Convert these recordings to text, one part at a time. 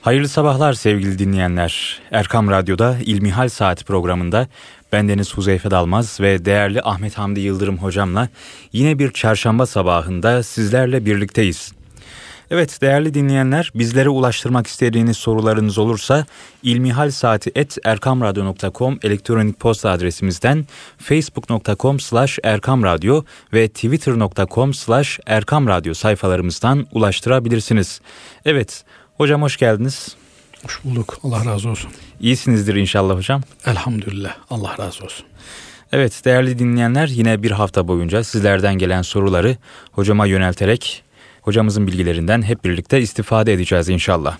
Hayırlı sabahlar sevgili dinleyenler. Erkam Radyo'da İlmihal Saati programında bendeniz Huzeyfe Dalmaz ve değerli Ahmet Hamdi Yıldırım hocamla yine bir çarşamba sabahında sizlerle birlikteyiz. Evet değerli dinleyenler bizlere ulaştırmak istediğiniz sorularınız olursa ilmihalsaati.erkamradyo.com elektronik posta adresimizden facebook.com slash erkamradyo ve twitter.com slash erkamradyo sayfalarımızdan ulaştırabilirsiniz. Evet hocam hoş geldiniz. Hoş bulduk. Allah razı olsun. İyisinizdir inşallah hocam. Elhamdülillah. Allah razı olsun. Evet değerli dinleyenler yine bir hafta boyunca sizlerden gelen soruları hocama yönelterek hocamızın bilgilerinden hep birlikte istifade edeceğiz inşallah.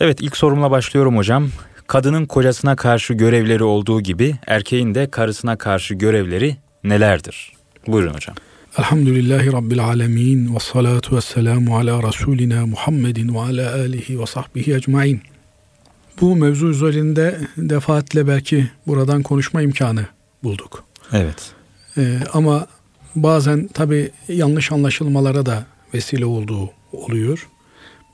Evet ilk sorumla başlıyorum hocam. Kadının kocasına karşı görevleri olduğu gibi erkeğin de karısına karşı görevleri nelerdir? Buyurun hocam. Elhamdülillahi Rabbil alemin ve salatu ve selamu ala Resulina Muhammedin ve ala alihi ve sahbihi ecmain. Bu mevzu üzerinde defaatle belki buradan konuşma imkanı bulduk. Evet. Ee, ama bazen tabi yanlış anlaşılmalara da vesile olduğu oluyor.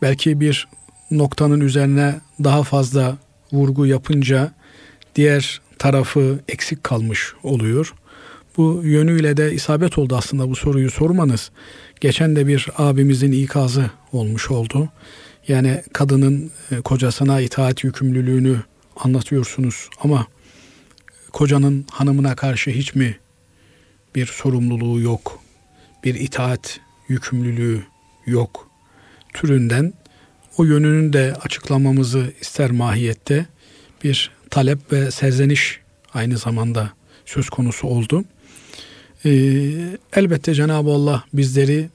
Belki bir noktanın üzerine daha fazla vurgu yapınca diğer tarafı eksik kalmış oluyor. Bu yönüyle de isabet oldu aslında bu soruyu sormanız. Geçen de bir abimizin ikazı olmuş oldu. Yani kadının e, kocasına itaat yükümlülüğünü anlatıyorsunuz ama kocanın hanımına karşı hiç mi bir sorumluluğu yok? Bir itaat yükümlülüğü yok türünden o yönünü de açıklamamızı ister mahiyette bir talep ve serzeniş aynı zamanda söz konusu oldu. Ee, elbette Cenab-ı Allah bizleri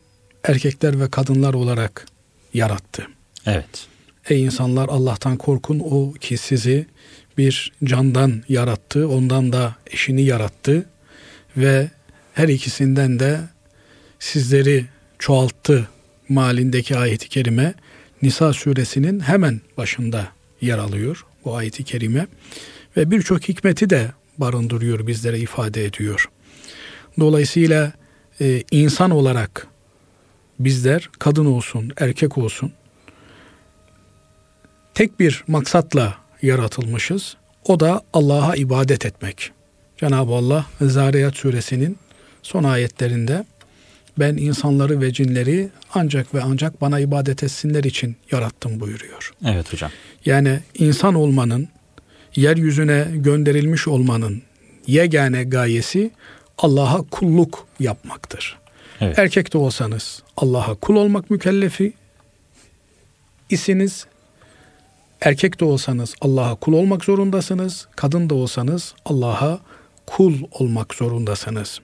erkekler ve kadınlar olarak yarattı. Evet. Ey insanlar Allah'tan korkun o ki sizi bir candan yarattı, ondan da eşini yarattı ve her ikisinden de sizleri çoğalttı malindeki ayeti kerime Nisa suresinin hemen başında yer alıyor bu ayeti kerime ve birçok hikmeti de barındırıyor bizlere ifade ediyor. Dolayısıyla e, insan olarak bizler kadın olsun erkek olsun tek bir maksatla yaratılmışız. O da Allah'a ibadet etmek. Cenab-ı Allah Zariyat suresinin son ayetlerinde ben insanları ve cinleri ancak ve ancak bana ibadet etsinler için yarattım buyuruyor. Evet hocam. Yani insan olmanın, yeryüzüne gönderilmiş olmanın yegane gayesi Allah'a kulluk yapmaktır. Evet. Erkek de olsanız Allah'a kul olmak mükellefi isiniz. Erkek de olsanız Allah'a kul olmak zorundasınız. Kadın da olsanız Allah'a kul olmak zorundasınız.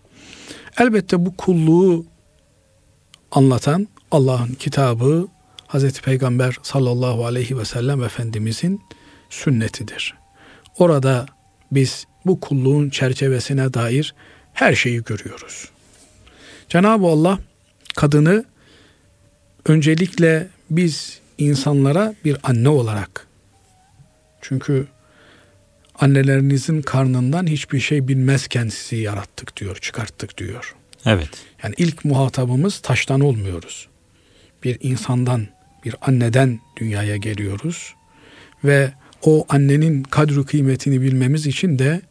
Elbette bu kulluğu anlatan Allah'ın kitabı Hazreti Peygamber sallallahu aleyhi ve sellem Efendimizin sünnetidir. Orada biz bu kulluğun çerçevesine dair her şeyi görüyoruz. Cenab-ı Allah kadını öncelikle biz insanlara bir anne olarak çünkü annelerinizin karnından hiçbir şey bilmezken sizi yarattık diyor, çıkarttık diyor. Evet. Yani ilk muhatabımız taştan olmuyoruz. Bir insandan, bir anneden dünyaya geliyoruz ve o annenin kadru kıymetini bilmemiz için de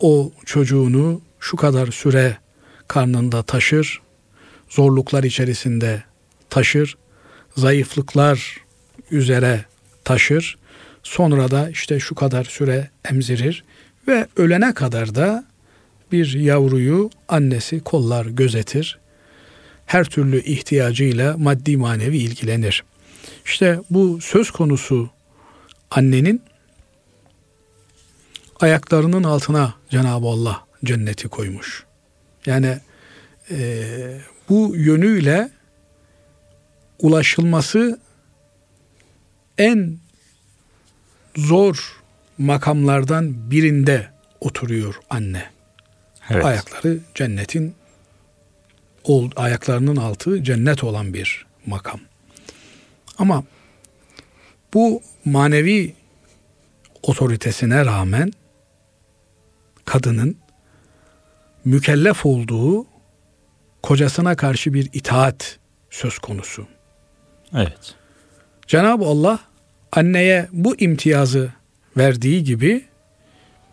o çocuğunu şu kadar süre karnında taşır, zorluklar içerisinde taşır, zayıflıklar üzere taşır. Sonra da işte şu kadar süre emzirir ve ölene kadar da bir yavruyu annesi kollar gözetir. Her türlü ihtiyacıyla maddi manevi ilgilenir. İşte bu söz konusu annenin ayaklarının altına Cenab-ı Allah cenneti koymuş. Yani e, bu yönüyle ulaşılması en zor makamlardan birinde oturuyor anne. Evet. Ayakları cennetin ayaklarının altı cennet olan bir makam. Ama bu manevi otoritesine rağmen kadının mükellef olduğu kocasına karşı bir itaat söz konusu. Evet. Cenab-ı Allah anneye bu imtiyazı verdiği gibi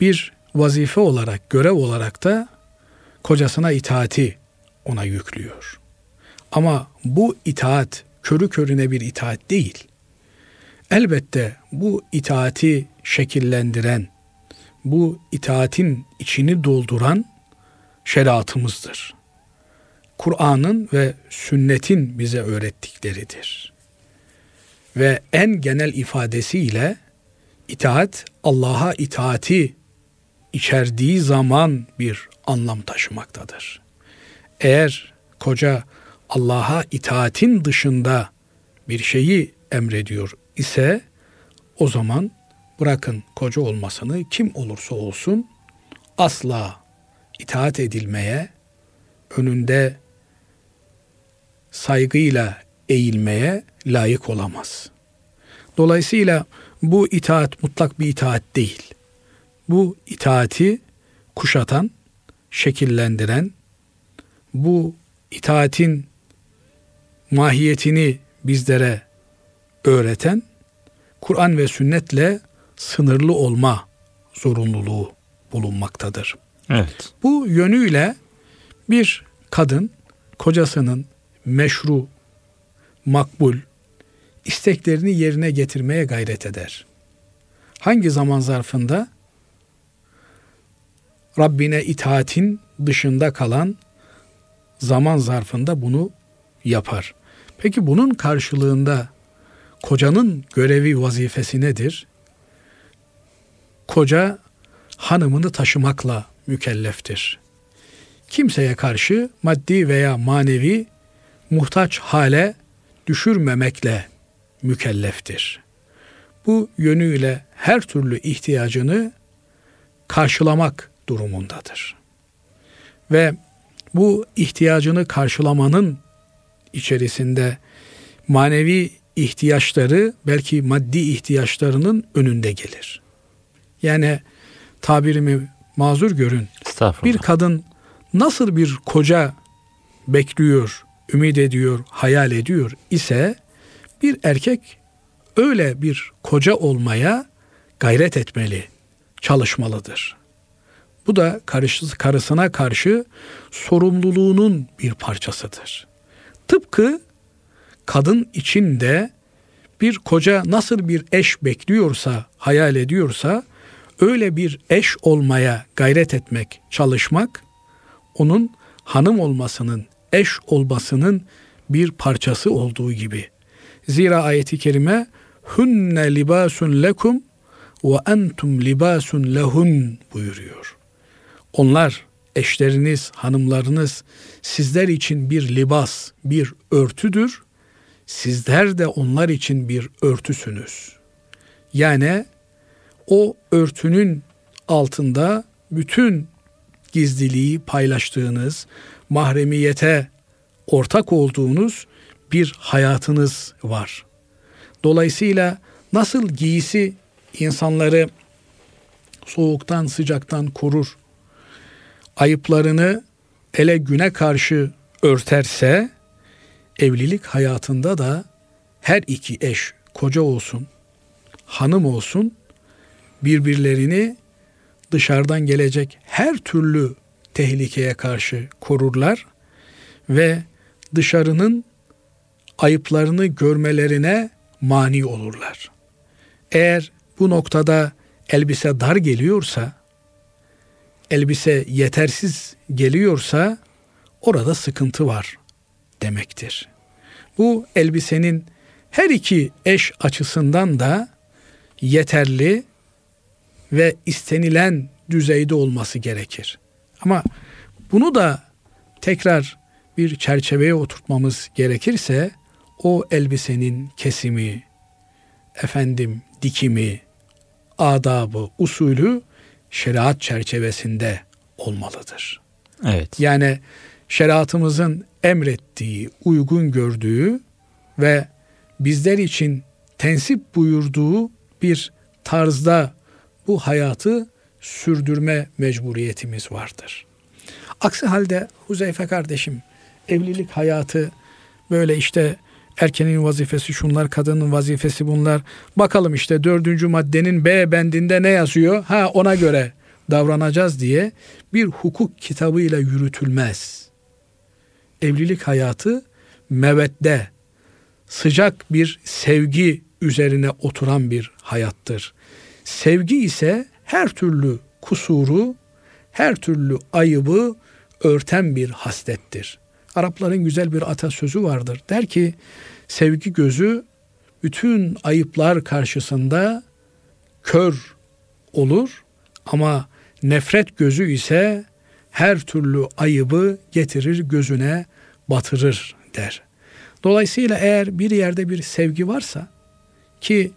bir vazife olarak, görev olarak da kocasına itaati ona yüklüyor. Ama bu itaat körü körüne bir itaat değil. Elbette bu itaati şekillendiren, bu itaatin içini dolduran şeriatımızdır. Kur'an'ın ve sünnetin bize öğrettikleridir. Ve en genel ifadesiyle itaat Allah'a itaati içerdiği zaman bir anlam taşımaktadır. Eğer koca Allah'a itaatin dışında bir şeyi emrediyor ise o zaman bırakın koca olmasını kim olursa olsun asla itaat edilmeye, önünde saygıyla eğilmeye layık olamaz. Dolayısıyla bu itaat mutlak bir itaat değil. Bu itaati kuşatan, şekillendiren, bu itaatin mahiyetini bizlere öğreten Kur'an ve sünnetle sınırlı olma zorunluluğu bulunmaktadır. Evet. Bu yönüyle bir kadın kocasının meşru, makbul isteklerini yerine getirmeye gayret eder. Hangi zaman zarfında? Rabbine itaatin dışında kalan zaman zarfında bunu yapar. Peki bunun karşılığında kocanın görevi vazifesi nedir? Koca hanımını taşımakla mükelleftir. Kimseye karşı maddi veya manevi muhtaç hale düşürmemekle mükelleftir. Bu yönüyle her türlü ihtiyacını karşılamak durumundadır. Ve bu ihtiyacını karşılamanın içerisinde manevi ihtiyaçları belki maddi ihtiyaçlarının önünde gelir. Yani tabirimi mazur görün. Bir kadın nasıl bir koca bekliyor, ümit ediyor, hayal ediyor ise bir erkek öyle bir koca olmaya gayret etmeli, çalışmalıdır. Bu da karısına karşı sorumluluğunun bir parçasıdır. Tıpkı kadın içinde bir koca nasıl bir eş bekliyorsa, hayal ediyorsa öyle bir eş olmaya gayret etmek, çalışmak onun hanım olmasının, eş olmasının bir parçası olduğu gibi. Zira ayeti kerime hunne libasun lekum ve entum libasun lehun buyuruyor. Onlar eşleriniz, hanımlarınız sizler için bir libas, bir örtüdür. Sizler de onlar için bir örtüsünüz. Yani o örtünün altında bütün gizliliği paylaştığınız, mahremiyete ortak olduğunuz bir hayatınız var. Dolayısıyla nasıl giysi insanları soğuktan sıcaktan korur, ayıplarını ele güne karşı örterse, evlilik hayatında da her iki eş, koca olsun, hanım olsun, birbirlerini dışarıdan gelecek her türlü tehlikeye karşı korurlar ve dışarının ayıplarını görmelerine mani olurlar. Eğer bu noktada elbise dar geliyorsa, elbise yetersiz geliyorsa orada sıkıntı var demektir. Bu elbisenin her iki eş açısından da yeterli ve istenilen düzeyde olması gerekir. Ama bunu da tekrar bir çerçeveye oturtmamız gerekirse o elbisenin kesimi, efendim dikimi, adabı, usulü şeriat çerçevesinde olmalıdır. Evet. Yani şeriatımızın emrettiği, uygun gördüğü ve bizler için tensip buyurduğu bir tarzda bu hayatı sürdürme mecburiyetimiz vardır. Aksi halde Huzeyfe kardeşim evlilik hayatı böyle işte Erkenin vazifesi şunlar, kadının vazifesi bunlar. Bakalım işte dördüncü maddenin B bendinde ne yazıyor? Ha ona göre davranacağız diye bir hukuk kitabıyla yürütülmez. Evlilik hayatı mevedde, sıcak bir sevgi üzerine oturan bir hayattır. Sevgi ise her türlü kusuru, her türlü ayıbı örten bir haslettir. Arapların güzel bir atasözü vardır. Der ki sevgi gözü bütün ayıplar karşısında kör olur ama nefret gözü ise her türlü ayıbı getirir gözüne batırır der. Dolayısıyla eğer bir yerde bir sevgi varsa ki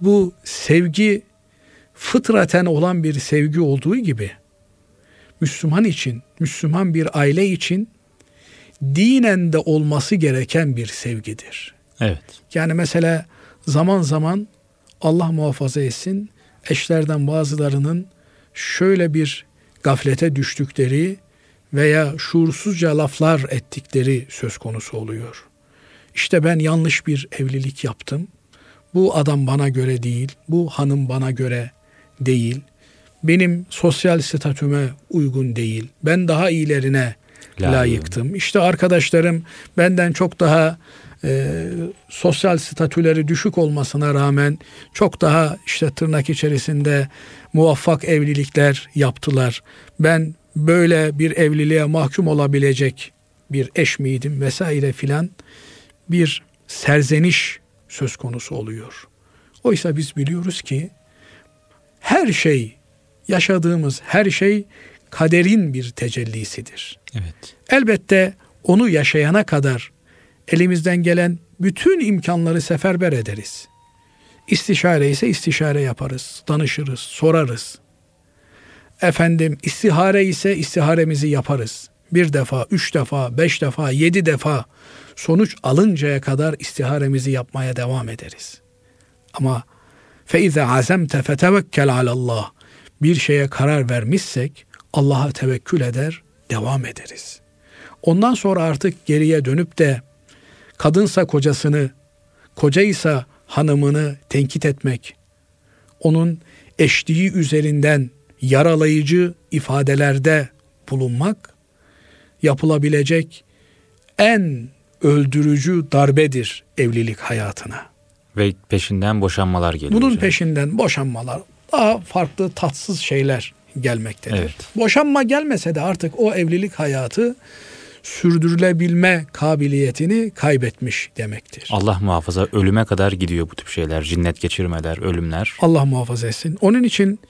bu sevgi fıtraten olan bir sevgi olduğu gibi Müslüman için, Müslüman bir aile için dinen de olması gereken bir sevgidir. Evet. Yani mesela zaman zaman Allah muhafaza etsin eşlerden bazılarının şöyle bir gaflete düştükleri veya şuursuzca laflar ettikleri söz konusu oluyor. İşte ben yanlış bir evlilik yaptım. Bu adam bana göre değil, bu hanım bana göre değil. Benim sosyal statüme uygun değil. Ben daha iyilerine Layığım. layıktım. İşte arkadaşlarım benden çok daha e, sosyal statüleri düşük olmasına rağmen çok daha işte tırnak içerisinde muvaffak evlilikler yaptılar. Ben böyle bir evliliğe mahkum olabilecek bir eş miydim vesaire filan bir serzeniş söz konusu oluyor. Oysa biz biliyoruz ki her şey yaşadığımız her şey kaderin bir tecellisidir. Evet. Elbette onu yaşayana kadar elimizden gelen bütün imkanları seferber ederiz. İstişare ise istişare yaparız, danışırız, sorarız. Efendim istihare ise istiharemizi yaparız. Bir defa, üç defa, beş defa, yedi defa sonuç alıncaya kadar istiharemizi yapmaya devam ederiz. Ama feize azemte fetevekkel alallah bir şeye karar vermişsek Allah'a tevekkül eder, devam ederiz. Ondan sonra artık geriye dönüp de kadınsa kocasını, kocaysa hanımını tenkit etmek, onun eşliği üzerinden yaralayıcı ifadelerde bulunmak yapılabilecek en öldürücü darbedir evlilik hayatına. Ve peşinden boşanmalar geliyor. Bunun hocam. peşinden boşanmalar, daha farklı tatsız şeyler gelmektedir. Evet. Boşanma gelmese de artık o evlilik hayatı sürdürülebilme kabiliyetini kaybetmiş demektir. Allah muhafaza ölüme kadar gidiyor bu tip şeyler. Cinnet geçirmeler, ölümler. Allah muhafaza etsin. Onun için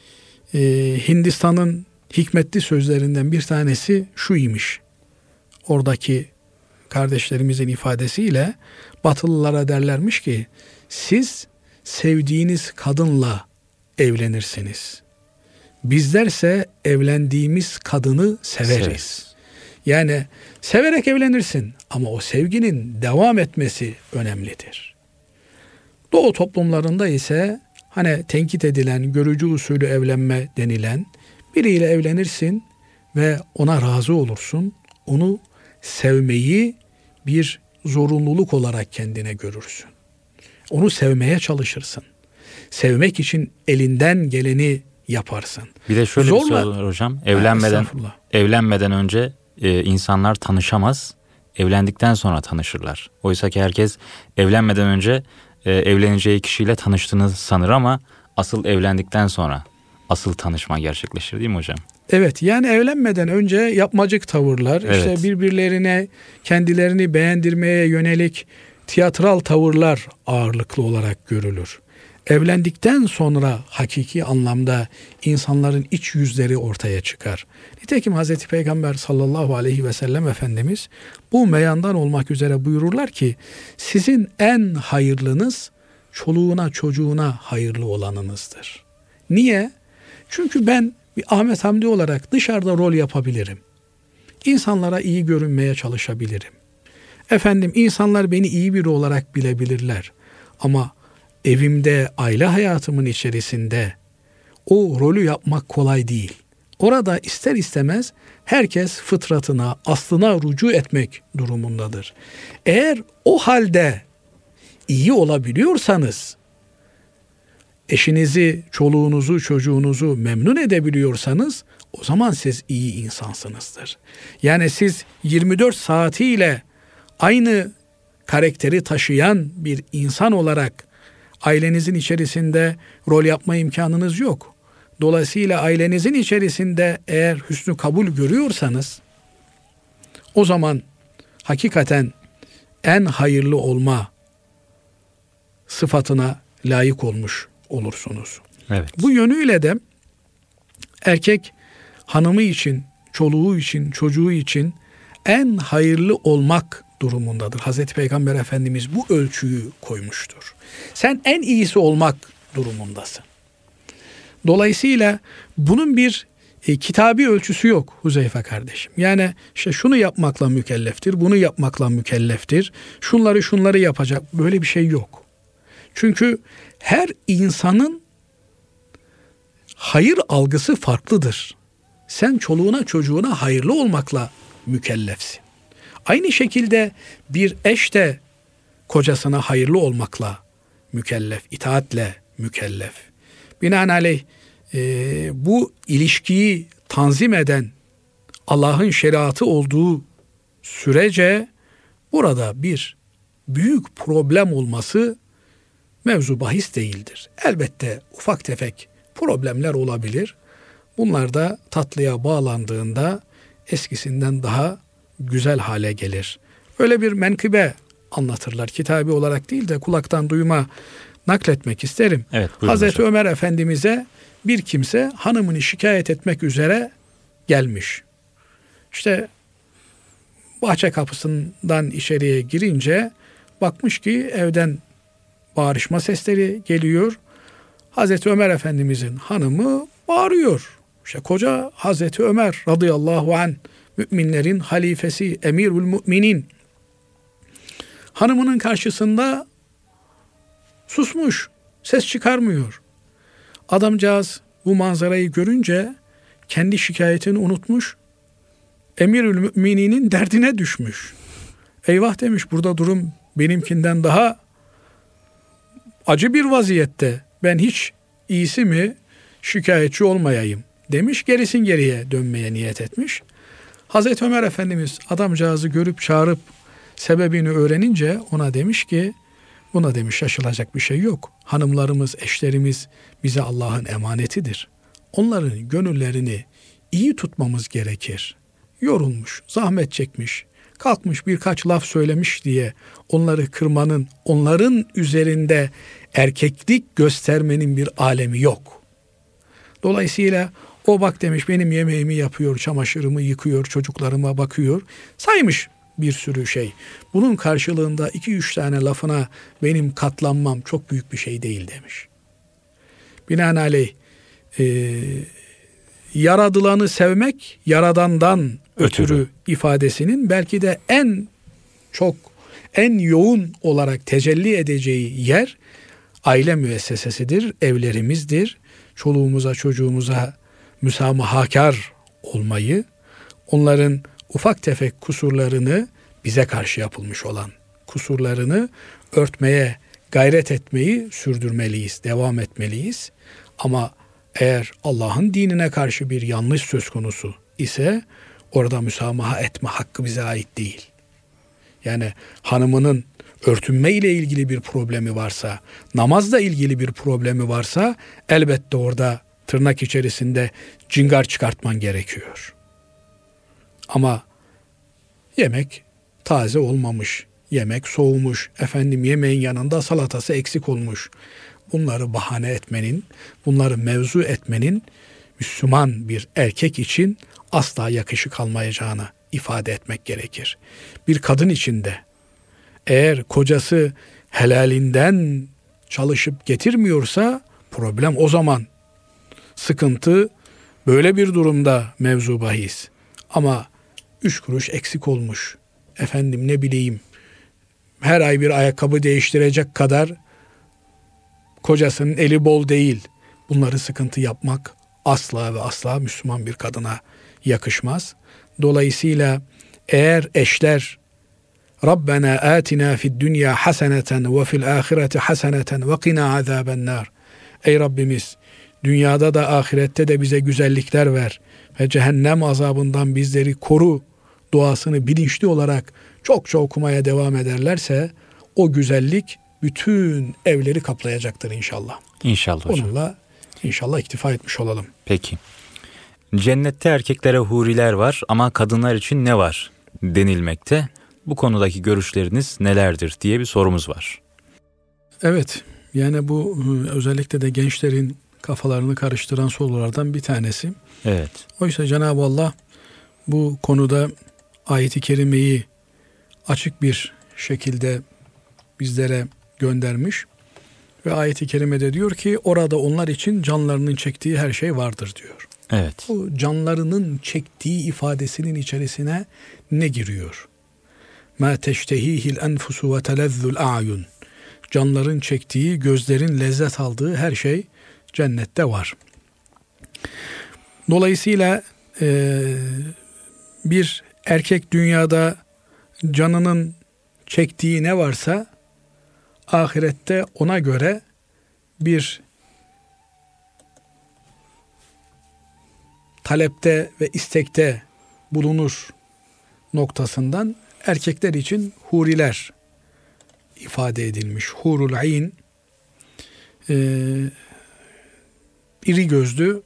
e, Hindistan'ın hikmetli sözlerinden bir tanesi şu imiş. Oradaki kardeşlerimizin ifadesiyle Batılılara derlermiş ki siz sevdiğiniz kadınla evlenirsiniz. Bizlerse evlendiğimiz kadını severiz. severiz. Yani severek evlenirsin ama o sevginin devam etmesi önemlidir. Doğu toplumlarında ise hani tenkit edilen, görücü usulü evlenme denilen biriyle evlenirsin ve ona razı olursun. Onu sevmeyi bir zorunluluk olarak kendine görürsün. Onu sevmeye çalışırsın. Sevmek için elinden geleni yaparsın. Bir de şöyle Zorla, bir şey olur hocam. Evlenmeden evlenmeden önce e, insanlar tanışamaz. Evlendikten sonra tanışırlar. Oysa ki herkes evlenmeden önce e, evleneceği kişiyle tanıştığını sanır ama asıl evlendikten sonra asıl tanışma gerçekleşir değil mi hocam? Evet yani evlenmeden önce yapmacık tavırlar, evet. işte birbirlerine kendilerini beğendirmeye yönelik tiyatral tavırlar ağırlıklı olarak görülür. Evlendikten sonra hakiki anlamda insanların iç yüzleri ortaya çıkar. Nitekim Hazreti Peygamber sallallahu aleyhi ve sellem Efendimiz bu meyandan olmak üzere buyururlar ki sizin en hayırlınız çoluğuna çocuğuna hayırlı olanınızdır. Niye? Çünkü ben bir Ahmet Hamdi olarak dışarıda rol yapabilirim. İnsanlara iyi görünmeye çalışabilirim. Efendim insanlar beni iyi biri olarak bilebilirler. Ama evimde, aile hayatımın içerisinde o rolü yapmak kolay değil. Orada ister istemez herkes fıtratına, aslına rucu etmek durumundadır. Eğer o halde iyi olabiliyorsanız, eşinizi, çoluğunuzu, çocuğunuzu memnun edebiliyorsanız o zaman siz iyi insansınızdır. Yani siz 24 saatiyle aynı karakteri taşıyan bir insan olarak ailenizin içerisinde rol yapma imkanınız yok. Dolayısıyla ailenizin içerisinde eğer hüsnü kabul görüyorsanız o zaman hakikaten en hayırlı olma sıfatına layık olmuş olursunuz. Evet. Bu yönüyle de erkek hanımı için, çoluğu için, çocuğu için en hayırlı olmak durumundadır. Hazreti Peygamber Efendimiz bu ölçüyü koymuştur. Sen en iyisi olmak durumundasın. Dolayısıyla bunun bir e, kitabi ölçüsü yok Huzeyfe kardeşim. Yani işte şunu yapmakla mükelleftir, bunu yapmakla mükelleftir, şunları şunları yapacak böyle bir şey yok. Çünkü her insanın hayır algısı farklıdır. Sen çoluğuna çocuğuna hayırlı olmakla mükellefsin. Aynı şekilde bir eş de kocasına hayırlı olmakla mükellef, itaatle mükellef. Binaenaleyh e, bu ilişkiyi tanzim eden Allah'ın şeriatı olduğu sürece burada bir büyük problem olması mevzu bahis değildir. Elbette ufak tefek problemler olabilir. Bunlar da tatlıya bağlandığında eskisinden daha güzel hale gelir. Öyle bir menkıbe anlatırlar. Kitabi olarak değil de kulaktan duyma nakletmek isterim. Evet, Hazreti hocam. Ömer Efendimiz'e bir kimse hanımını şikayet etmek üzere gelmiş. İşte bahçe kapısından içeriye girince bakmış ki evden bağırışma sesleri geliyor. Hazreti Ömer Efendimizin hanımı bağırıyor. İşte koca Hazreti Ömer radıyallahu an müminlerin halifesi, emirül müminin hanımının karşısında susmuş, ses çıkarmıyor. Adamcağız bu manzarayı görünce kendi şikayetini unutmuş, emirül mümininin derdine düşmüş. Eyvah demiş burada durum benimkinden daha acı bir vaziyette. Ben hiç iyisi mi şikayetçi olmayayım demiş. Gerisin geriye dönmeye niyet etmiş. Hazreti Ömer Efendimiz adamcağızı görüp çağırıp sebebini öğrenince ona demiş ki buna demiş şaşılacak bir şey yok. Hanımlarımız, eşlerimiz bize Allah'ın emanetidir. Onların gönüllerini iyi tutmamız gerekir. Yorulmuş, zahmet çekmiş, kalkmış birkaç laf söylemiş diye onları kırmanın, onların üzerinde erkeklik göstermenin bir alemi yok. Dolayısıyla o bak demiş benim yemeğimi yapıyor, çamaşırımı yıkıyor, çocuklarıma bakıyor. Saymış bir sürü şey. Bunun karşılığında iki üç tane lafına benim katlanmam çok büyük bir şey değil demiş. Binaenaleyh e, yaradılanı sevmek yaradandan ötürü, ifadesinin belki de en çok en yoğun olarak tecelli edeceği yer aile müessesesidir, evlerimizdir. Çoluğumuza, çocuğumuza müsamahakar olmayı, onların ufak tefek kusurlarını bize karşı yapılmış olan kusurlarını örtmeye gayret etmeyi sürdürmeliyiz, devam etmeliyiz. Ama eğer Allah'ın dinine karşı bir yanlış söz konusu ise orada müsamaha etme hakkı bize ait değil. Yani hanımının örtünme ile ilgili bir problemi varsa, namazla ilgili bir problemi varsa elbette orada tırnak içerisinde cingar çıkartman gerekiyor. Ama yemek taze olmamış, yemek soğumuş, efendim yemeğin yanında salatası eksik olmuş. Bunları bahane etmenin, bunları mevzu etmenin Müslüman bir erkek için asla yakışık almayacağını ifade etmek gerekir. Bir kadın için de eğer kocası helalinden çalışıp getirmiyorsa problem o zaman sıkıntı böyle bir durumda mevzu bahis. Ama üç kuruş eksik olmuş. Efendim ne bileyim her ay bir ayakkabı değiştirecek kadar kocasının eli bol değil. Bunları sıkıntı yapmak asla ve asla Müslüman bir kadına yakışmaz. Dolayısıyla eğer eşler Rabbena atina fid dünya haseneten ve fil ahireti haseneten ve qina azaben nar. Ey Rabbimiz dünyada da ahirette de bize güzellikler ver ve cehennem azabından bizleri koru duasını bilinçli olarak çok çok okumaya devam ederlerse o güzellik bütün evleri kaplayacaktır inşallah. İnşallah hocam. Onunla inşallah iktifa etmiş olalım. Peki. Cennette erkeklere huriler var ama kadınlar için ne var denilmekte. Bu konudaki görüşleriniz nelerdir diye bir sorumuz var. Evet yani bu ıı, özellikle de gençlerin kafalarını karıştıran sorulardan bir tanesi. Evet. Oysa Cenab-ı Allah bu konuda ayeti kerimeyi açık bir şekilde bizlere göndermiş. Ve ayeti kerimede diyor ki orada onlar için canlarının çektiği her şey vardır diyor. Evet. Bu canlarının çektiği ifadesinin içerisine ne giriyor? Ma teştehihil enfusu ve telezzul a'yun. Canların çektiği, gözlerin lezzet aldığı her şey cennette var. Dolayısıyla e, bir erkek dünyada canının çektiği ne varsa ahirette ona göre bir talepte ve istekte bulunur noktasından erkekler için huriler ifade edilmiş. Hurul ayn e, iri gözlü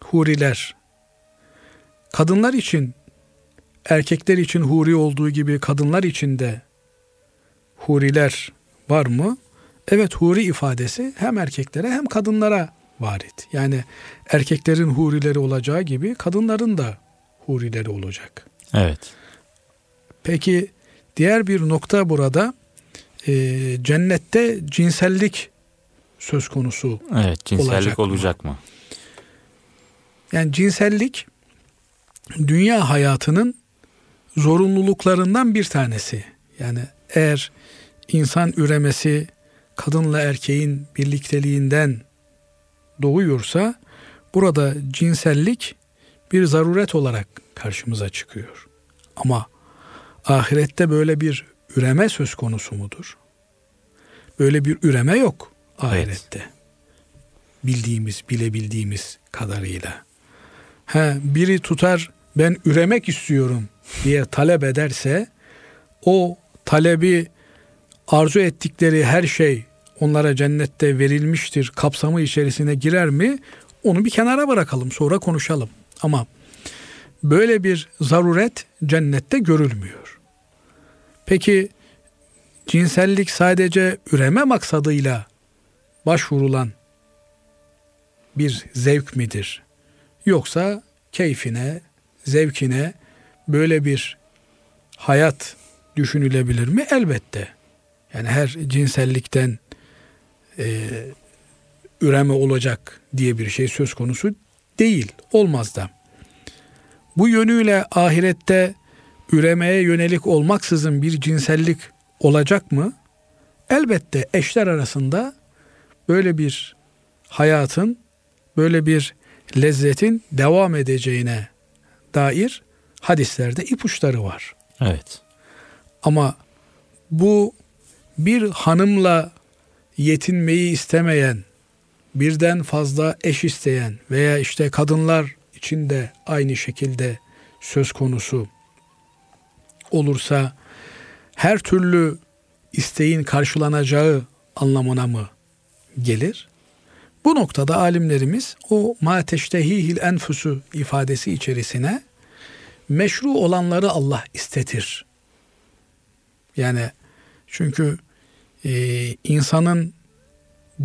huriler. Kadınlar için erkekler için huri olduğu gibi kadınlar için de huriler var mı? Evet huri ifadesi hem erkeklere hem kadınlara varit. Yani erkeklerin hurileri olacağı gibi kadınların da hurileri olacak. Evet. Peki diğer bir nokta burada e, cennette cinsellik söz konusu. Evet cinsellik Olacak mı? olacak mı? Yani cinsellik dünya hayatının zorunluluklarından bir tanesi. Yani eğer insan üremesi kadınla erkeğin birlikteliğinden doğuyorsa burada cinsellik bir zaruret olarak karşımıza çıkıyor. Ama ahirette böyle bir üreme söz konusu mudur? Böyle bir üreme yok ahirette. Bildiğimiz, bilebildiğimiz kadarıyla. Ha, biri tutar ben üremek istiyorum diye talep ederse o talebi arzu ettikleri her şey onlara cennette verilmiştir kapsamı içerisine girer mi? Onu bir kenara bırakalım sonra konuşalım. Ama böyle bir zaruret cennette görülmüyor. Peki cinsellik sadece üreme maksadıyla başvurulan bir zevk midir? Yoksa keyfine, zevkine böyle bir hayat düşünülebilir mi? Elbette. Yani her cinsellikten e, üreme olacak diye bir şey söz konusu değil. Olmaz da. Bu yönüyle ahirette üremeye yönelik olmaksızın bir cinsellik olacak mı? Elbette eşler arasında böyle bir hayatın, böyle bir lezzetin devam edeceğine dair hadislerde ipuçları var. Evet. Ama bu bir hanımla yetinmeyi istemeyen, birden fazla eş isteyen veya işte kadınlar için de aynı şekilde söz konusu olursa her türlü isteğin karşılanacağı anlamına mı gelir? Bu noktada alimlerimiz o ma teştehihil enfusu ifadesi içerisine meşru olanları Allah istetir. Yani çünkü e, insanın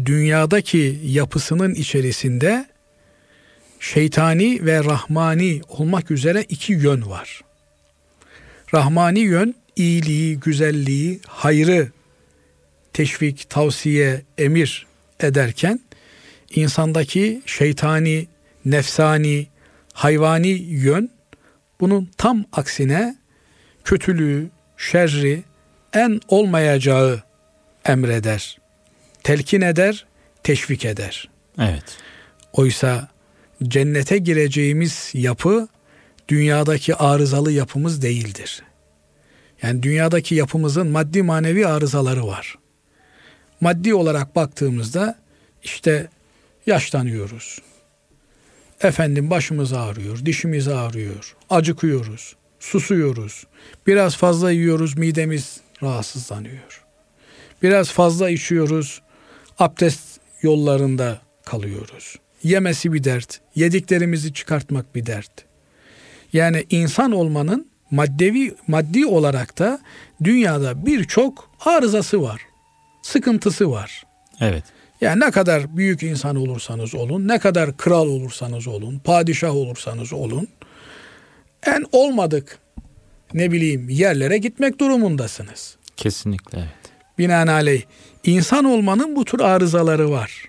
dünyadaki yapısının içerisinde şeytani ve rahmani olmak üzere iki yön var. Rahmani yön iyiliği, güzelliği, hayrı teşvik, tavsiye, emir ederken insandaki şeytani, nefsani, hayvani yön bunun tam aksine kötülüğü, şerri en olmayacağı emreder, telkin eder, teşvik eder. Evet. Oysa cennete gireceğimiz yapı dünyadaki arızalı yapımız değildir. Yani dünyadaki yapımızın maddi manevi arızaları var. Maddi olarak baktığımızda işte yaşlanıyoruz. Efendim başımız ağrıyor, dişimiz ağrıyor, acıkıyoruz, susuyoruz. Biraz fazla yiyoruz, midemiz rahatsızlanıyor. Biraz fazla içiyoruz, abdest yollarında kalıyoruz. Yemesi bir dert, yediklerimizi çıkartmak bir dert. Yani insan olmanın maddevi maddi olarak da dünyada birçok arızası var. Sıkıntısı var. Evet. Yani ne kadar büyük insan olursanız olun, ne kadar kral olursanız olun, padişah olursanız olun, en olmadık ne bileyim yerlere gitmek durumundasınız. Kesinlikle. Binaenaleyh insan olmanın bu tür arızaları var.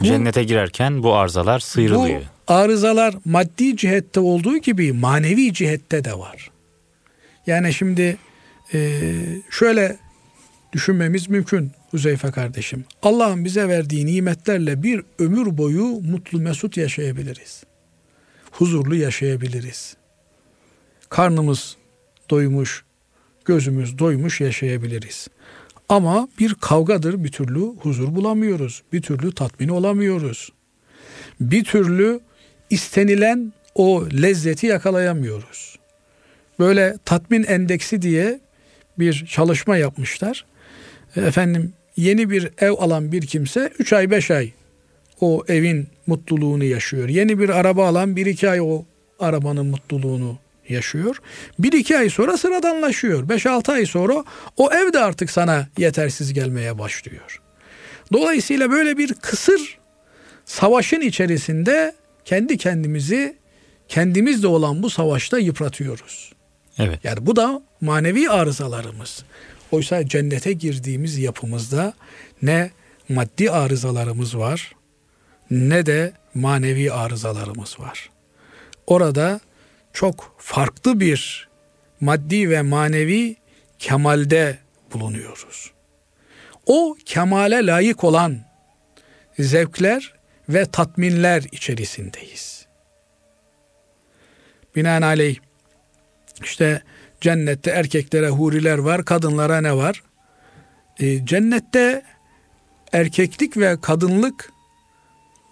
Bu, Cennete girerken bu arızalar sıyrılıyor. Bu arızalar maddi cihette olduğu gibi manevi cihette de var. Yani şimdi e, şöyle düşünmemiz mümkün Huzeyfe kardeşim. Allah'ın bize verdiği nimetlerle bir ömür boyu mutlu mesut yaşayabiliriz. Huzurlu yaşayabiliriz. Karnımız doymuş, gözümüz doymuş yaşayabiliriz. Ama bir kavgadır bir türlü huzur bulamıyoruz. Bir türlü tatmin olamıyoruz. Bir türlü istenilen o lezzeti yakalayamıyoruz. Böyle tatmin endeksi diye bir çalışma yapmışlar. Efendim yeni bir ev alan bir kimse 3 ay 5 ay o evin mutluluğunu yaşıyor. Yeni bir araba alan 1-2 ay o arabanın mutluluğunu yaşıyor. 1-2 ay sonra sıradanlaşıyor. 5-6 ay sonra o ev de artık sana yetersiz gelmeye başlıyor. Dolayısıyla böyle bir kısır savaşın içerisinde kendi kendimizi kendimizle olan bu savaşta yıpratıyoruz. Evet. Yani bu da manevi arızalarımız. Oysa cennete girdiğimiz yapımızda ne maddi arızalarımız var ne de manevi arızalarımız var. Orada çok farklı bir maddi ve manevi kemalde bulunuyoruz. O kemale layık olan zevkler ve tatminler içerisindeyiz. Binaenaleyh işte Cennette erkeklere huriler var, kadınlara ne var? E, cennette erkeklik ve kadınlık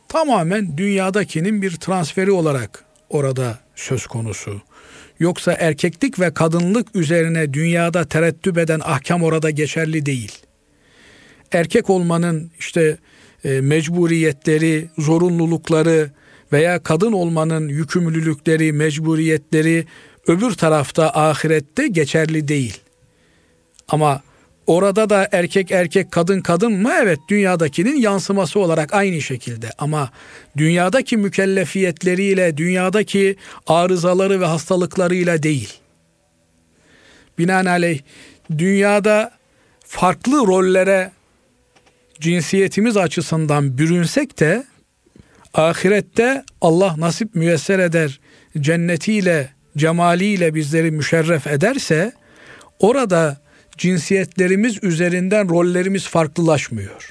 tamamen dünyadakinin bir transferi olarak orada söz konusu. Yoksa erkeklik ve kadınlık üzerine dünyada tereddüt eden ahkam orada geçerli değil. Erkek olmanın işte e, mecburiyetleri, zorunlulukları veya kadın olmanın yükümlülükleri, mecburiyetleri öbür tarafta ahirette geçerli değil. Ama orada da erkek erkek kadın kadın mı? Evet dünyadakinin yansıması olarak aynı şekilde. Ama dünyadaki mükellefiyetleriyle, dünyadaki arızaları ve hastalıklarıyla değil. Binaenaleyh dünyada farklı rollere cinsiyetimiz açısından bürünsek de ahirette Allah nasip müyesser eder cennetiyle cemaliyle bizleri müşerref ederse orada cinsiyetlerimiz üzerinden rollerimiz farklılaşmıyor.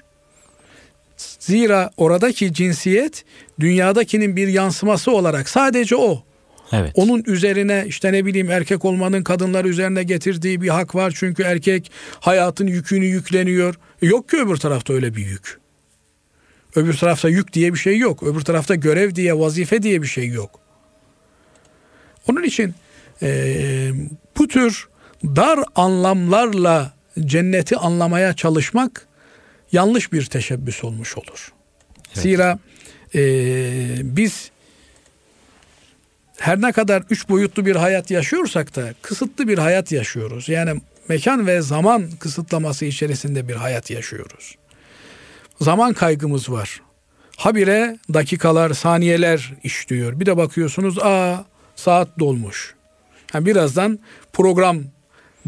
Zira oradaki cinsiyet dünyadakinin bir yansıması olarak sadece o. Evet. Onun üzerine işte ne bileyim erkek olmanın kadınlar üzerine getirdiği bir hak var. Çünkü erkek hayatın yükünü yükleniyor. Yok ki öbür tarafta öyle bir yük. Öbür tarafta yük diye bir şey yok. Öbür tarafta görev diye, vazife diye bir şey yok. Onun için e, bu tür dar anlamlarla cenneti anlamaya çalışmak yanlış bir teşebbüs olmuş olur. Evet. Zira e, biz her ne kadar üç boyutlu bir hayat yaşıyorsak da kısıtlı bir hayat yaşıyoruz. Yani mekan ve zaman kısıtlaması içerisinde bir hayat yaşıyoruz. Zaman kaygımız var. Habire dakikalar, saniyeler işliyor. Bir de bakıyorsunuz aa saat dolmuş. Yani birazdan program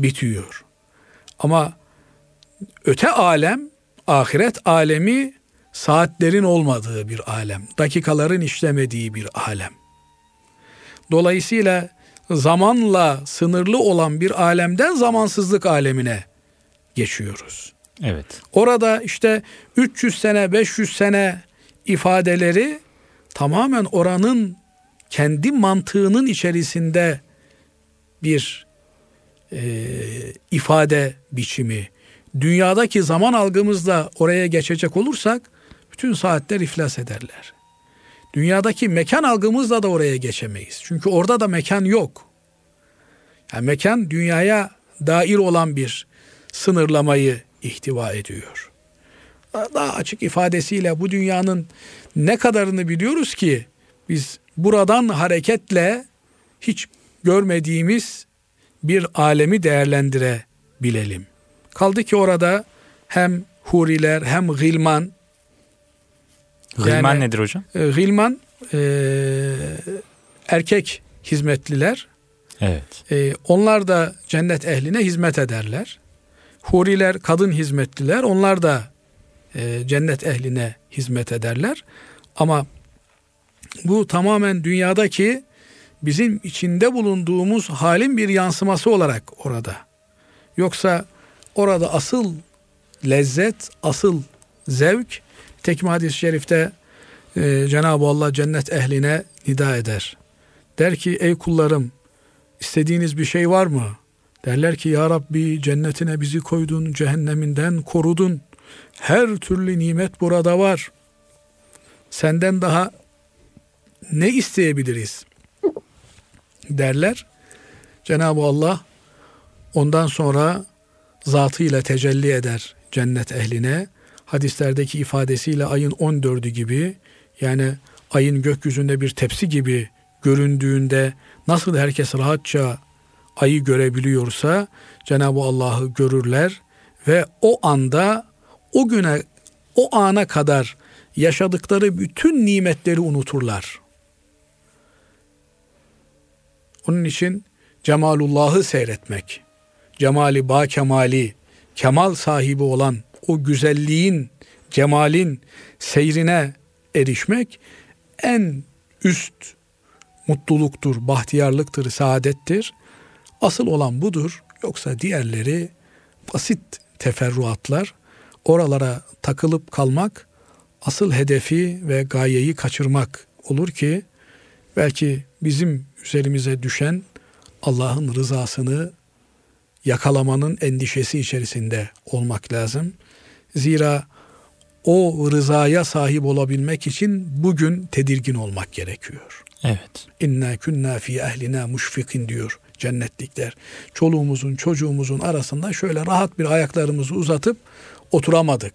bitiyor. Ama öte alem, ahiret alemi saatlerin olmadığı bir alem, dakikaların işlemediği bir alem. Dolayısıyla zamanla sınırlı olan bir alemden zamansızlık alemine geçiyoruz. Evet. Orada işte 300 sene, 500 sene ifadeleri tamamen oranın kendi mantığının içerisinde bir e, ifade biçimi, dünyadaki zaman algımızla oraya geçecek olursak bütün saatler iflas ederler. Dünyadaki mekan algımızla da oraya geçemeyiz. Çünkü orada da mekan yok. Yani mekan dünyaya dair olan bir sınırlamayı ihtiva ediyor. Daha açık ifadesiyle bu dünyanın ne kadarını biliyoruz ki biz buradan hareketle hiç görmediğimiz bir alemi değerlendirebilelim. Kaldı ki orada hem huriler hem gılman Gılman yani, nedir hocam? E, gılman e, erkek hizmetliler. Evet. E, onlar da cennet ehline hizmet ederler. Huriler kadın hizmetliler. Onlar da e, cennet ehline hizmet ederler. Ama bu tamamen dünyadaki bizim içinde bulunduğumuz halin bir yansıması olarak orada. Yoksa orada asıl lezzet, asıl zevk tekme hadis-i şerifte e, Cenab-ı Allah cennet ehline nida eder. Der ki ey kullarım istediğiniz bir şey var mı? Derler ki ya Rabbi cennetine bizi koydun, cehenneminden korudun. Her türlü nimet burada var. Senden daha ne isteyebiliriz? Derler. Cenab-ı Allah ondan sonra zatıyla tecelli eder cennet ehline. Hadislerdeki ifadesiyle ayın 14'ü gibi yani ayın gökyüzünde bir tepsi gibi göründüğünde nasıl herkes rahatça ayı görebiliyorsa Cenab-ı Allah'ı görürler ve o anda o güne o ana kadar yaşadıkları bütün nimetleri unuturlar. Onun için cemalullah'ı seyretmek, cemali ba kemali, kemal sahibi olan o güzelliğin, cemalin seyrine erişmek en üst mutluluktur, bahtiyarlıktır, saadettir. Asıl olan budur. Yoksa diğerleri basit teferruatlar. Oralara takılıp kalmak asıl hedefi ve gayeyi kaçırmak olur ki belki bizim üzerimize düşen Allah'ın rızasını yakalamanın endişesi içerisinde olmak lazım. Zira o rızaya sahip olabilmek için bugün tedirgin olmak gerekiyor. Evet. İnna kunna fi ehlina muşfikin diyor cennetlikler. Çoluğumuzun çocuğumuzun arasında şöyle rahat bir ayaklarımızı uzatıp oturamadık.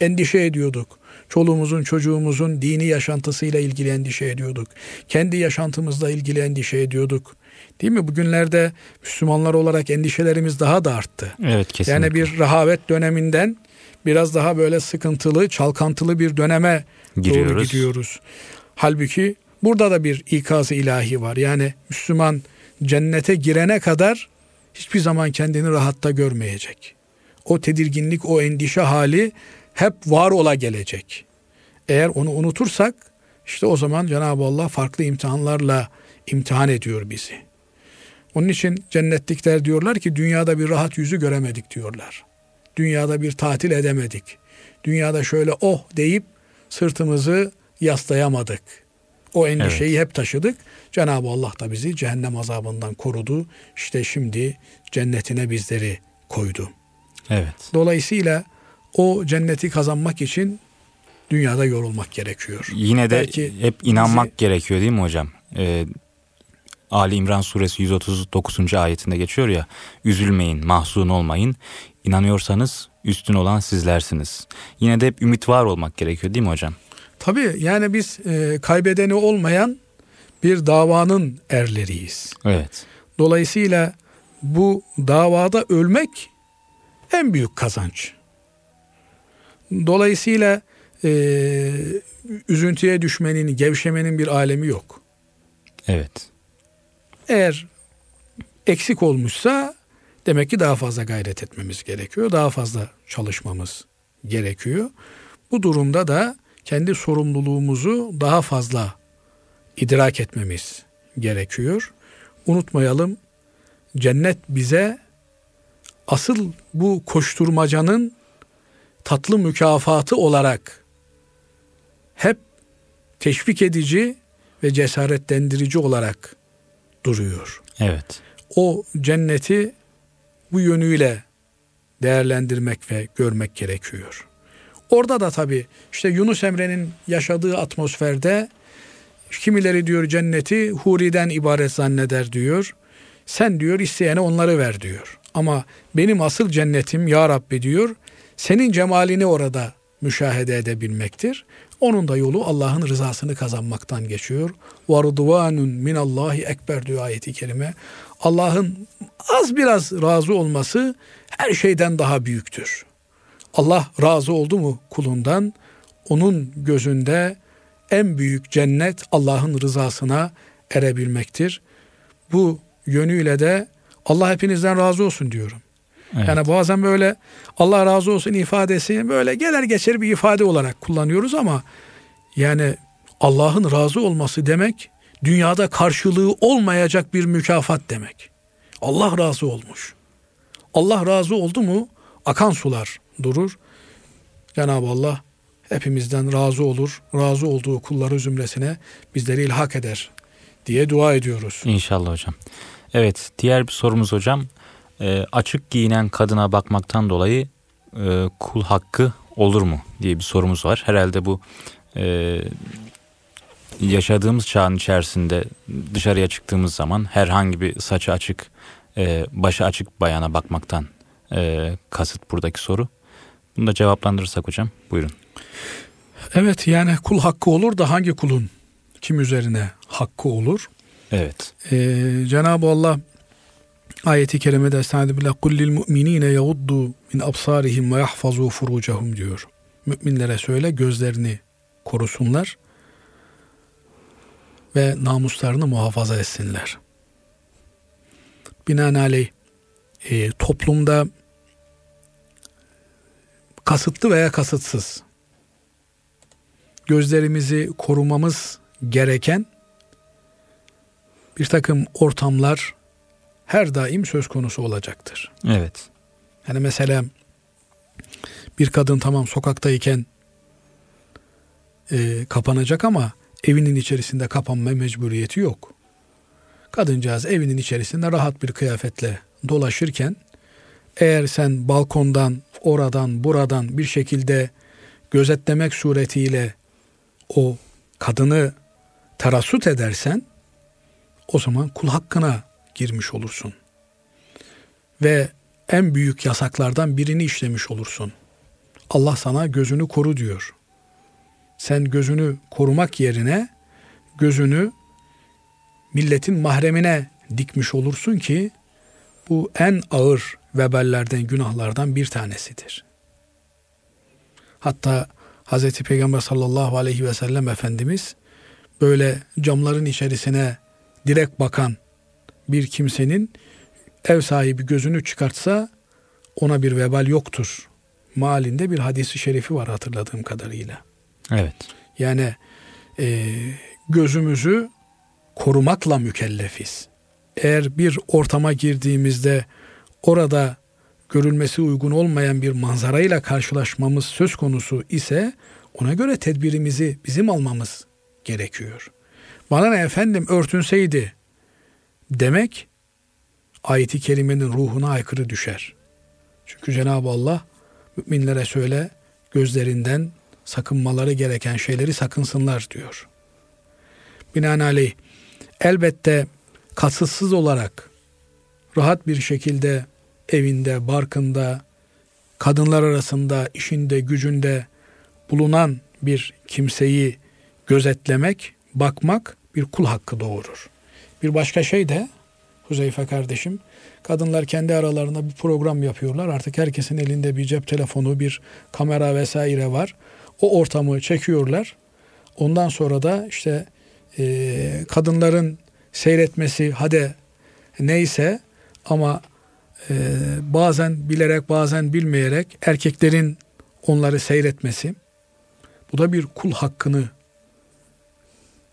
Endişe ediyorduk. Çoluğumuzun çocuğumuzun dini yaşantısıyla ilgili endişe ediyorduk. Kendi yaşantımızla ilgili endişe ediyorduk. Değil mi? Bugünlerde Müslümanlar olarak endişelerimiz daha da arttı. Evet kesinlikle. Yani bir rahavet döneminden biraz daha böyle sıkıntılı, çalkantılı bir döneme Giriyoruz. doğru gidiyoruz. Halbuki burada da bir ikazı ilahi var. Yani Müslüman cennete girene kadar hiçbir zaman kendini rahatta görmeyecek. O tedirginlik, o endişe hali hep var ola gelecek. Eğer onu unutursak işte o zaman Cenab-ı Allah farklı imtihanlarla imtihan ediyor bizi. Onun için cennetlikler diyorlar ki dünyada bir rahat yüzü göremedik diyorlar. Dünyada bir tatil edemedik. Dünyada şöyle oh deyip sırtımızı yaslayamadık. O endişeyi evet. hep taşıdık. Cenab-ı Allah da bizi cehennem azabından korudu. İşte şimdi cennetine bizleri koydu. Evet. Dolayısıyla o cenneti kazanmak için dünyada yorulmak gerekiyor. Yine de Belki hep inanmak bizi... gerekiyor değil mi hocam? Ee, Ali İmran suresi 139. ayetinde geçiyor ya üzülmeyin, mahzun olmayın. İnanıyorsanız üstün olan sizlersiniz. Yine de hep ümit var olmak gerekiyor değil mi hocam? Tabii yani biz e, kaybedeni olmayan bir davanın erleriyiz. Evet. Dolayısıyla bu davada ölmek en büyük kazanç. Dolayısıyla e, üzüntüye düşmenin, gevşemenin bir alemi yok. Evet. Eğer eksik olmuşsa demek ki daha fazla gayret etmemiz gerekiyor. Daha fazla çalışmamız gerekiyor. Bu durumda da kendi sorumluluğumuzu daha fazla idrak etmemiz gerekiyor. Unutmayalım cennet bize asıl bu koşturmacanın tatlı mükafatı olarak hep teşvik edici ve cesaretlendirici olarak duruyor. Evet. O cenneti bu yönüyle değerlendirmek ve görmek gerekiyor. Orada da tabii işte Yunus Emre'nin yaşadığı atmosferde kimileri diyor cenneti huriden ibaret zanneder diyor. Sen diyor isteyene onları ver diyor. Ama benim asıl cennetim ya Rabbi diyor senin cemalini orada müşahede edebilmektir. Onun da yolu Allah'ın rızasını kazanmaktan geçiyor. وَرُضْوَانٌ min Allahi ekber diyor ayeti kerime. Allah'ın az biraz razı olması her şeyden daha büyüktür. Allah razı oldu mu kulundan? Onun gözünde en büyük cennet Allah'ın rızasına erebilmektir. Bu yönüyle de Allah hepinizden razı olsun diyorum. Evet. Yani bazen böyle Allah razı olsun ifadesi böyle gelir geçer bir ifade olarak kullanıyoruz ama yani Allah'ın razı olması demek dünyada karşılığı olmayacak bir mükafat demek. Allah razı olmuş. Allah razı oldu mu akan sular durur. Cenab-ı Allah hepimizden razı olur. Razı olduğu kulları zümresine bizleri ilhak eder diye dua ediyoruz. İnşallah hocam. Evet diğer bir sorumuz hocam. E, açık giyinen kadına bakmaktan dolayı e, kul hakkı olur mu diye bir sorumuz var. Herhalde bu e, yaşadığımız çağın içerisinde dışarıya çıktığımız zaman herhangi bir saçı açık, e, başı açık bayana bakmaktan e, kasıt buradaki soru. Bunu da cevaplandırırsak hocam buyurun. Evet yani kul hakkı olur da hangi kulun kim üzerine hakkı olur? Evet. Ee, Cenab-ı Allah ayeti kerimede Estaizu billah kullil mu'minine yaguddu min absarihim ve yahfazu furucahum diyor. Müminlere söyle gözlerini korusunlar ve namuslarını muhafaza etsinler. Binaenaleyh e, toplumda kasıtlı veya kasıtsız gözlerimizi korumamız gereken bir takım ortamlar her daim söz konusu olacaktır. Evet. Yani mesela bir kadın tamam sokaktayken e, kapanacak ama evinin içerisinde kapanma mecburiyeti yok. Kadıncağız evinin içerisinde rahat bir kıyafetle dolaşırken eğer sen balkondan, oradan, buradan bir şekilde gözetlemek suretiyle o kadını terassut edersen o zaman kul hakkına girmiş olursun. Ve en büyük yasaklardan birini işlemiş olursun. Allah sana gözünü koru diyor. Sen gözünü korumak yerine gözünü milletin mahremine dikmiş olursun ki bu en ağır veballerden, günahlardan bir tanesidir. Hatta Hz. Peygamber sallallahu aleyhi ve sellem Efendimiz böyle camların içerisine direkt bakan bir kimsenin ev sahibi gözünü çıkartsa ona bir vebal yoktur. Malinde bir hadisi şerifi var hatırladığım kadarıyla. Evet. Yani e, gözümüzü korumakla mükellefiz. Eğer bir ortama girdiğimizde orada görülmesi uygun olmayan bir manzarayla karşılaşmamız söz konusu ise ona göre tedbirimizi bizim almamız gerekiyor. Bana ne efendim örtünseydi demek ayeti kerimenin ruhuna aykırı düşer. Çünkü Cenab-ı Allah müminlere söyle gözlerinden sakınmaları gereken şeyleri sakınsınlar diyor. Binaenaleyh elbette kasıtsız olarak rahat bir şekilde evinde, barkında, kadınlar arasında, işinde, gücünde bulunan bir kimseyi gözetlemek, bakmak bir kul hakkı doğurur. Bir başka şey de Huzeyfe kardeşim, kadınlar kendi aralarında bir program yapıyorlar. Artık herkesin elinde bir cep telefonu, bir kamera vesaire var. O ortamı çekiyorlar. Ondan sonra da işte e, kadınların seyretmesi hadi neyse ama e, bazen bilerek bazen bilmeyerek erkeklerin onları seyretmesi bu da bir kul hakkını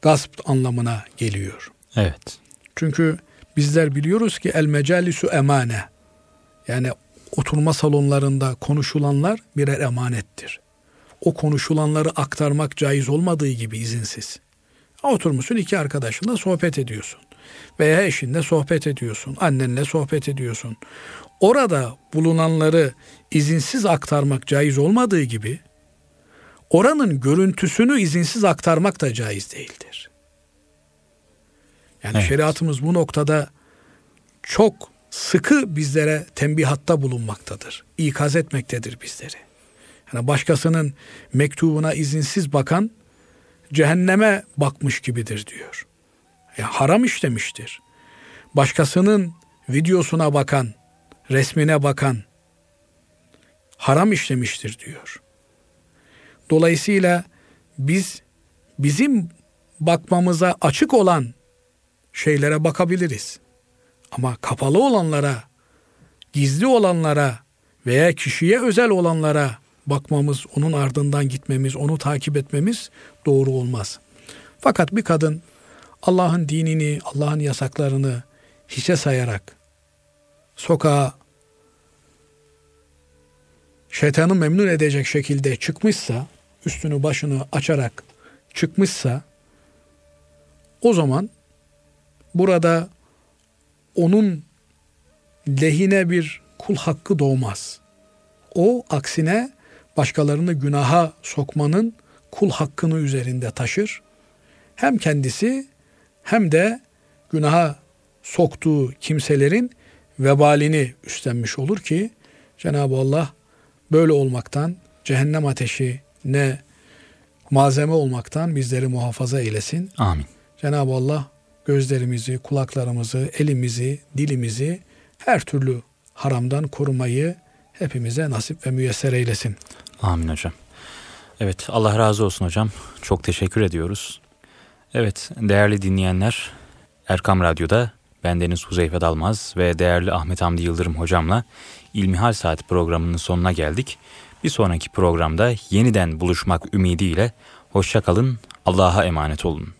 gasp anlamına geliyor. Evet. Çünkü bizler biliyoruz ki el mecalisu emane. Yani oturma salonlarında konuşulanlar birer emanettir. O konuşulanları aktarmak caiz olmadığı gibi izinsiz. Oturmuşsun iki arkadaşınla sohbet ediyorsun. veya eşinle sohbet ediyorsun, annenle sohbet ediyorsun. Orada bulunanları izinsiz aktarmak caiz olmadığı gibi oranın görüntüsünü izinsiz aktarmak da caiz değildir. Yani evet. şeriatımız bu noktada çok sıkı bizlere tembihatta bulunmaktadır. İkaz etmektedir bizleri. Yani başkasının mektubuna izinsiz bakan cehenneme bakmış gibidir diyor. Ya haram işlemiştir. Başkasının videosuna bakan, resmine bakan haram işlemiştir diyor. Dolayısıyla biz bizim bakmamıza açık olan şeylere bakabiliriz. Ama kapalı olanlara, gizli olanlara veya kişiye özel olanlara bakmamız, onun ardından gitmemiz, onu takip etmemiz doğru olmaz. Fakat bir kadın Allah'ın dinini, Allah'ın yasaklarını hiçe sayarak sokağa şeytanı memnun edecek şekilde çıkmışsa, üstünü başını açarak çıkmışsa o zaman burada onun lehine bir kul hakkı doğmaz. O aksine başkalarını günaha sokmanın kul hakkını üzerinde taşır. Hem kendisi hem de günaha soktuğu kimselerin vebalini üstlenmiş olur ki Cenab-ı Allah böyle olmaktan cehennem ateşi ne malzeme olmaktan bizleri muhafaza eylesin. Amin. Cenab-ı Allah gözlerimizi, kulaklarımızı, elimizi, dilimizi her türlü haramdan korumayı hepimize nasip ve müyesser eylesin. Amin hocam. Evet Allah razı olsun hocam. Çok teşekkür ediyoruz. Evet değerli dinleyenler Erkam Radyo'da bendeniz Huzeyfe Dalmaz ve değerli Ahmet Hamdi Yıldırım hocamla İlmihal Saat programının sonuna geldik. Bir sonraki programda yeniden buluşmak ümidiyle hoşçakalın, Allah'a emanet olun.